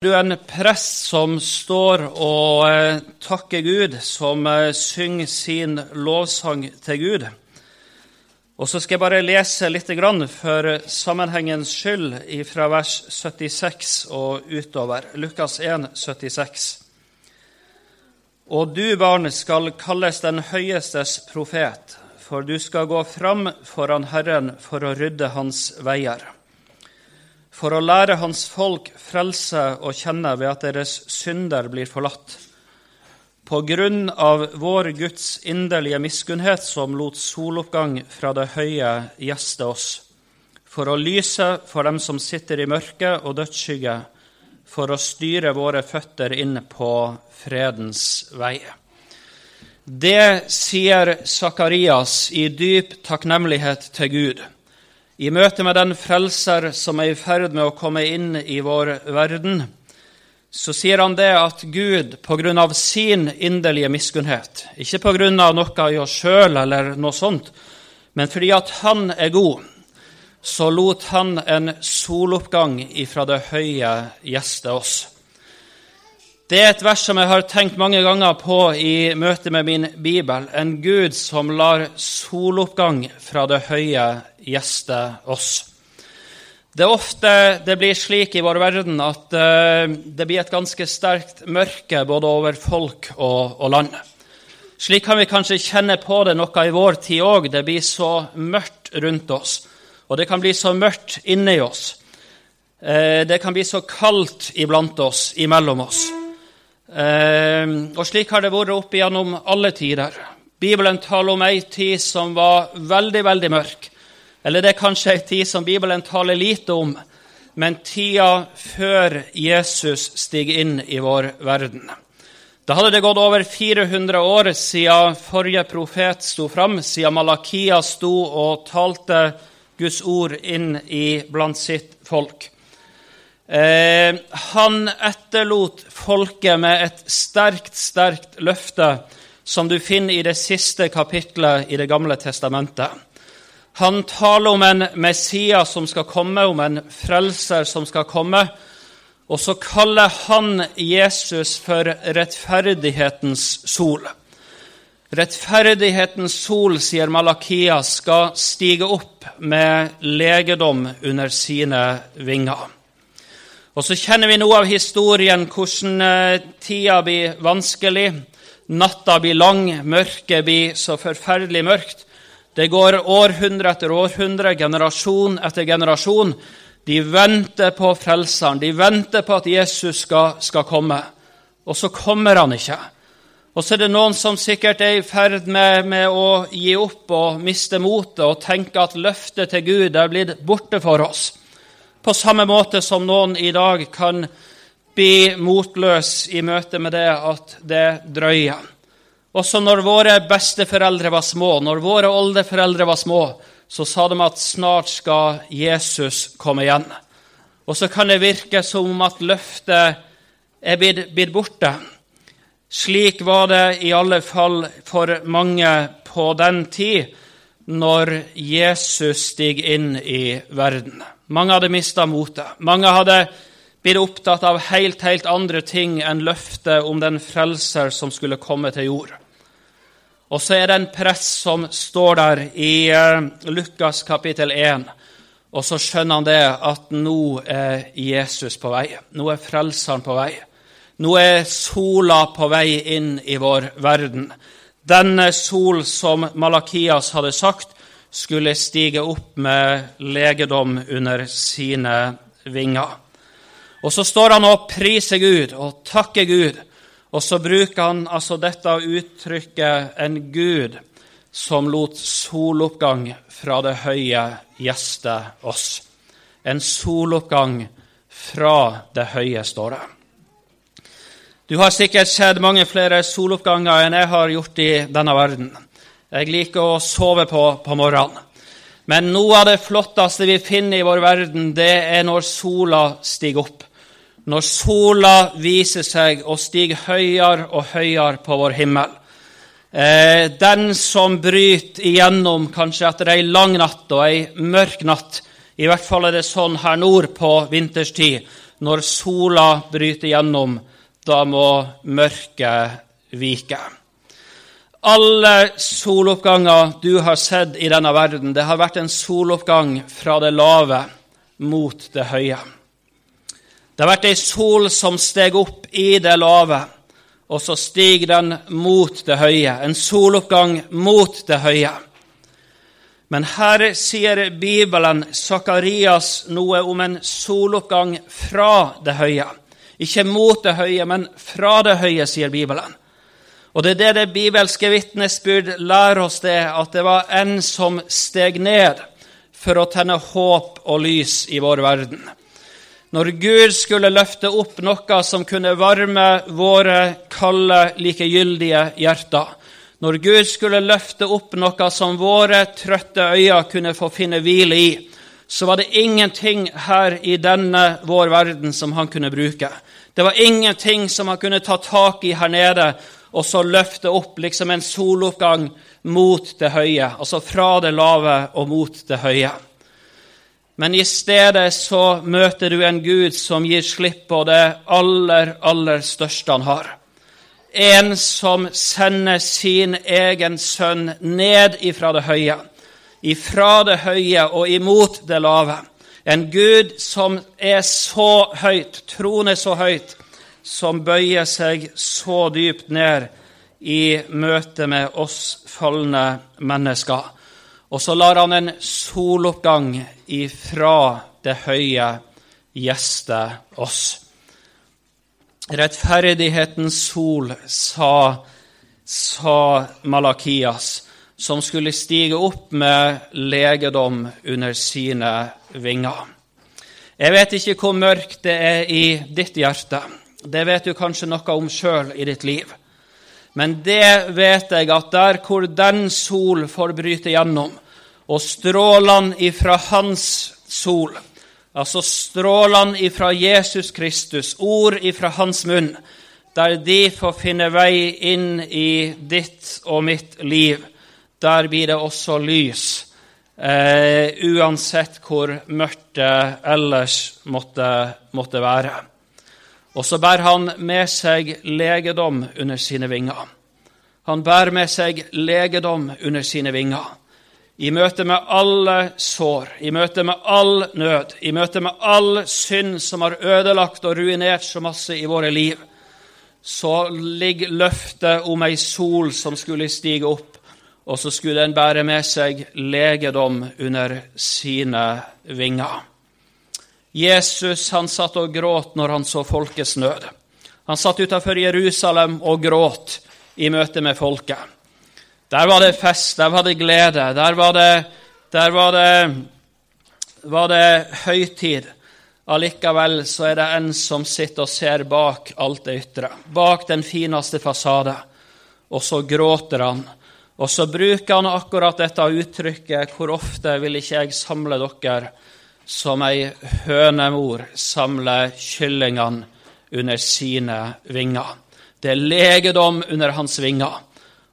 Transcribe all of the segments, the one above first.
du en prest som står og eh, takker Gud, som eh, synger sin lovsang til Gud. Og Så skal jeg bare lese litt grann for sammenhengens skyld fra vers 76 og utover. Lukas 1, 76. Og du, barn, skal kalles den høyestes profet, for du skal gå fram foran Herren for å rydde hans veier for å lære hans folk frelse å kjenne ved at deres synder blir forlatt. På grunn av vår Guds inderlige miskunnhet som lot soloppgang fra det høye gjeste oss, for å lyse for dem som sitter i mørket og dødsskygge, for å styre våre føtter inn på fredens vei. Det sier Sakarias i dyp takknemlighet til Gud i møte med den frelser som er i ferd med å komme inn i vår verden, så sier han det at Gud av sin inderlige miskunnhet, ikke av noe i oss sjøl eller noe sånt, men fordi at han er god, så lot han en soloppgang ifra det høye gjeste oss. Det er et vers som jeg har tenkt mange ganger på i møte med min bibel. En Gud som lar soloppgang fra det høye gjeste oss. Det er ofte det blir slik i vår verden at uh, det blir et ganske sterkt mørke både over folk og, og, land. Slik kan vi kanskje kjenne på det noe i vår tid òg. Det blir så mørkt rundt oss, og det kan bli så mørkt inni oss. Uh, det kan bli så kaldt iblant oss, imellom oss. Uh, og slik har det vært opp igjennom alle tider. Bibelen taler om ei tid som var veldig, veldig mørk. Eller det er kanskje en tid som Bibelen taler lite om, men tida før Jesus stiger inn i vår verden. Da hadde det gått over 400 år siden forrige profet sto fram, siden Malakia sto og talte Guds ord inn i blant sitt folk. Eh, han etterlot folket med et sterkt, sterkt løfte, som du finner i det siste kapitlet i Det gamle testamentet. Han taler om en Messias som skal komme, om en frelser som skal komme. Og så kaller han Jesus for rettferdighetens sol. Rettferdighetens sol, sier Malakia, skal stige opp med legedom under sine vinger. Og så kjenner vi noe av historien, hvordan eh, tida blir vanskelig. Natta blir lang, mørket blir så forferdelig mørkt. Det går århundre etter århundre, generasjon etter generasjon. De venter på Frelseren, de venter på at Jesus skal, skal komme. Og så kommer han ikke. Og så er det noen som sikkert er i ferd med, med å gi opp og miste motet og tenke at løftet til Gud er blitt borte for oss. På samme måte som noen i dag kan bli motløs i møte med det at det drøyer. Også når våre besteforeldre var små, når våre oldeforeldre var små, så sa de at snart skal Jesus komme igjen. Og så kan det virke som om at løftet er blitt borte. Slik var det i alle fall for mange på den tid, når Jesus steg inn i verden. Mange hadde mista motet. Mange hadde blitt opptatt av helt, helt andre ting enn løftet om den frelser som skulle komme til jord. Og så er det en prest som står der i uh, Lukas kapittel 1, og så skjønner han det at nå er Jesus på vei. Nå er Frelseren på vei. Nå er sola på vei inn i vår verden. Denne sol som Malakias hadde sagt skulle stige opp med legedom under sine vinger. Og så står han og priser Gud og takker Gud og så bruker han altså dette uttrykket 'en Gud som lot soloppgang fra det høye gjeste oss'. En soloppgang fra det høye, står det. Du har sikkert sett mange flere soloppganger enn jeg har gjort i denne verden. Jeg liker å sove på, på morgenen. Men noe av det flotteste vi finner i vår verden, det er når sola stiger opp når sola viser seg og stiger høyere og høyere på vår himmel. Eh, den som bryter igjennom kanskje etter ei lang natt og ei mørk natt, i hvert fall er det sånn her nord på vinterstid, Når sola bryter gjennom, da må mørket vike. Alle soloppganger du har sett i denne verden, det har vært en soloppgang fra det lave mot det høye. Det har vært ei sol som steg opp i det lave, og så stiger den mot det høye. En soloppgang mot det høye. Men her sier Bibelen, Sakarias, noe om en soloppgang fra det høye. Ikke mot det høye, men fra det høye, sier Bibelen. Og det er det det bibelske vitnesbyrd lærer oss, det, at det var en som steg ned for å tenne håp og lys i vår verden. Når Gud skulle løfte opp noe som kunne varme våre kalde, likegyldige hjerter, når Gud skulle løfte opp noe som våre trøtte øyne kunne få finne hvile i, så var det ingenting her i denne vår verden som han kunne bruke. Det var ingenting som han kunne ta tak i her nede og så løfte opp liksom en soloppgang mot det høye, altså fra det lave og mot det høye. Men i stedet så møter du en Gud som gir slipp på det aller, aller største han har. En som sender sin egen sønn ned ifra det høye, ifra det høye og imot det lave. En Gud som er så høyt, troner så høyt, som bøyer seg så dypt ned i møte med oss falne mennesker. Og så lar han en soloppgang ifra det høye gjeste oss. Rettferdighetens sol, sa, sa Malakias, som skulle stige opp med legedom under sine vinger. Jeg vet ikke hvor mørkt det er i ditt hjerte. Det vet du kanskje noe om sjøl i ditt liv. Men det vet jeg at der hvor den sol får bryte gjennom, og strålene ifra hans sol, altså strålene ifra Jesus Kristus, ord ifra hans munn, der de får finne vei inn i ditt og mitt liv, der blir det også lys, eh, uansett hvor mørkt det ellers måtte, måtte være. Og så bærer han med seg legedom under sine vinger. Han bærer med seg legedom under sine vinger. I møte med alle sår, i møte med all nød, i møte med all synd som har ødelagt og ruinert så masse i våre liv, så ligger løftet om ei sol som skulle stige opp, og så skulle den bære med seg legedom under sine vinger. Jesus han satt og gråt når han så folkets nød. Han satt utenfor Jerusalem og gråt i møte med folket. Der var det fest, der var det glede, der var det, der var det, var det høytid. Allikevel så er det en som sitter og ser bak alt det ytre, bak den fineste fasade. Og så gråter han. Og så bruker han akkurat dette uttrykket 'Hvor ofte vil ikke jeg samle dere?' som ei hønemor samler kyllingene under sine vinger. Det er legedom under hans vinger.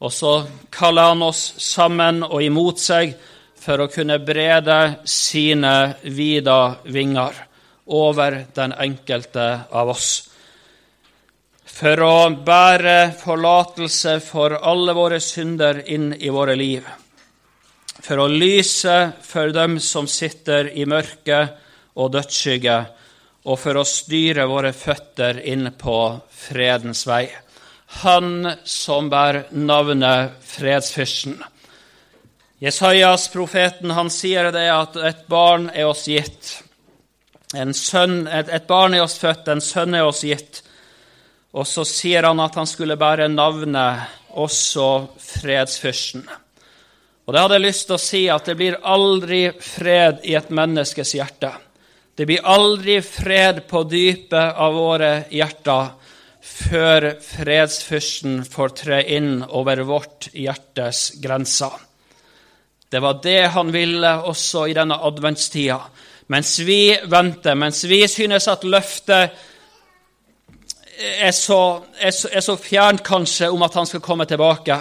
Og så kaller han oss sammen og imot seg for å kunne brede sine vida vinger over den enkelte av oss. For å bære forlatelse for alle våre synder inn i våre liv for å lyse for dem som sitter i mørke og dødsskygge, og for å styre våre føtter inn på fredens vei. Han som bærer navnet Fredsfyrsten. Jesajas, profeten, han sier det at et barn er oss gitt. Sønn, et, et barn er oss født, en sønn er oss gitt. Og så sier han at han skulle bære navnet også Fredsfyrsten. Og det hadde jeg lyst til å si at det blir aldri fred i et menneskes hjerte. Det blir aldri fred på dypet av våre hjerter før fredsfyrsten får tre inn over vårt hjertes grenser. Det var det han ville også i denne adventstida. Mens vi venter, mens vi synes at løftet er så, er så, er så fjernt kanskje om at han skal komme tilbake,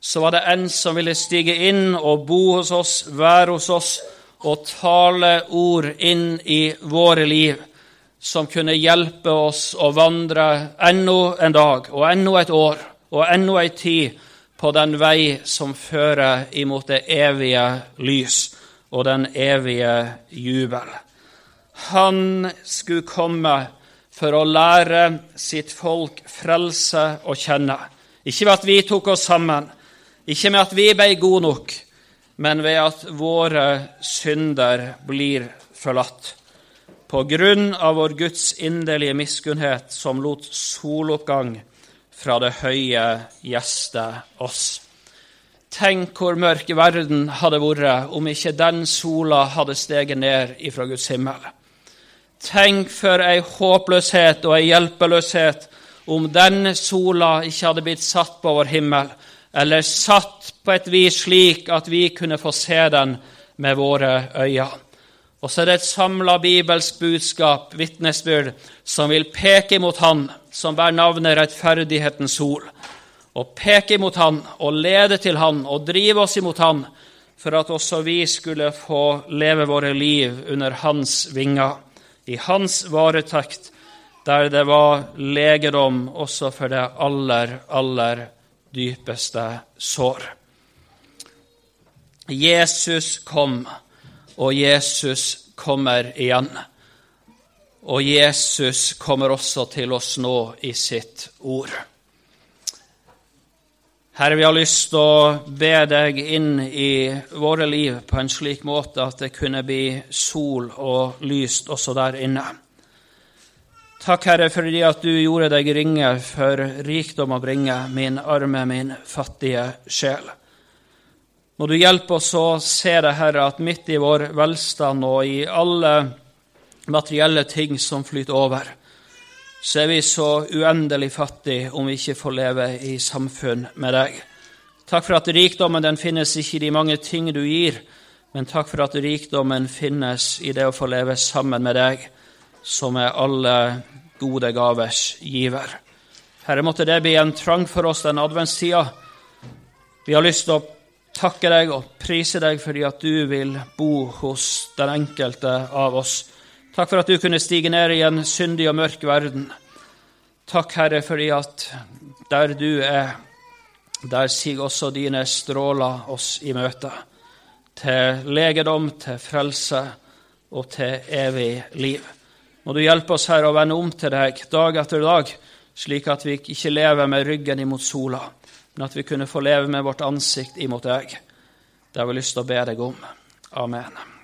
så var det en som ville stige inn og bo hos oss, være hos oss og tale ord inn i våre liv, som kunne hjelpe oss å vandre enda en dag og enda et år og enda ei tid på den vei som fører imot det evige lys og den evige jubel. Han skulle komme for å lære sitt folk frelse å kjenne. Ikke ved at vi tok oss sammen, ikke med at vi ble gode nok, men ved at våre synder blir forlatt. På grunn av vår Guds inderlige miskunnhet, som lot soloppgang fra det høye gjeste oss. Tenk hvor mørk verden hadde vært om ikke den sola hadde steget ned ifra Guds himmel. Tenk for ei håpløshet og ei hjelpeløshet om denne sola ikke hadde blitt satt på vår himmel, eller satt på et vis slik at vi kunne få se den med våre øyne. Og så er det et samla bibelsk budskap, vitnesbyrd, som vil peke mot Han som bærer navnet rettferdighetens sol, og peke mot Han og lede til Han og drive oss imot Han, for at også vi skulle få leve våre liv under Hans vinger i hans varetekt, der det var legedom også for det aller, aller dypeste sår. Jesus kom, og Jesus kommer igjen. Og Jesus kommer også til oss nå i sitt ord. Herre, vi har lyst til å be deg inn i våre liv på en slik måte at det kunne bli sol og lyst også der inne. Takk, Herre, fordi at du gjorde deg ringe for rikdom å bringe, min arme, min fattige sjel. Må du hjelpe oss å se det, Herre, at midt i vår velstand og i alle materielle ting som flyter over, så er vi så uendelig fattige om vi ikke får leve i samfunn med deg. Takk for at rikdommen den finnes ikke i de mange ting du gir, men takk for at rikdommen finnes i det å få leve sammen med deg, som er alle gode gavers giver. Herre, måtte det bli en trang for oss den adventstida. Vi har lyst til å takke deg og prise deg fordi at du vil bo hos den enkelte av oss. Takk for at du kunne stige ned i en syndig og mørk verden. Takk, Herre, fordi at der du er, der siger også dine stråler oss i møte. Til legedom, til frelse og til evig liv. Må du hjelpe oss, Herre, å vende om til deg dag etter dag, slik at vi ikke lever med ryggen imot sola, men at vi kunne få leve med vårt ansikt imot deg. Det har vi lyst til å be deg om. Amen.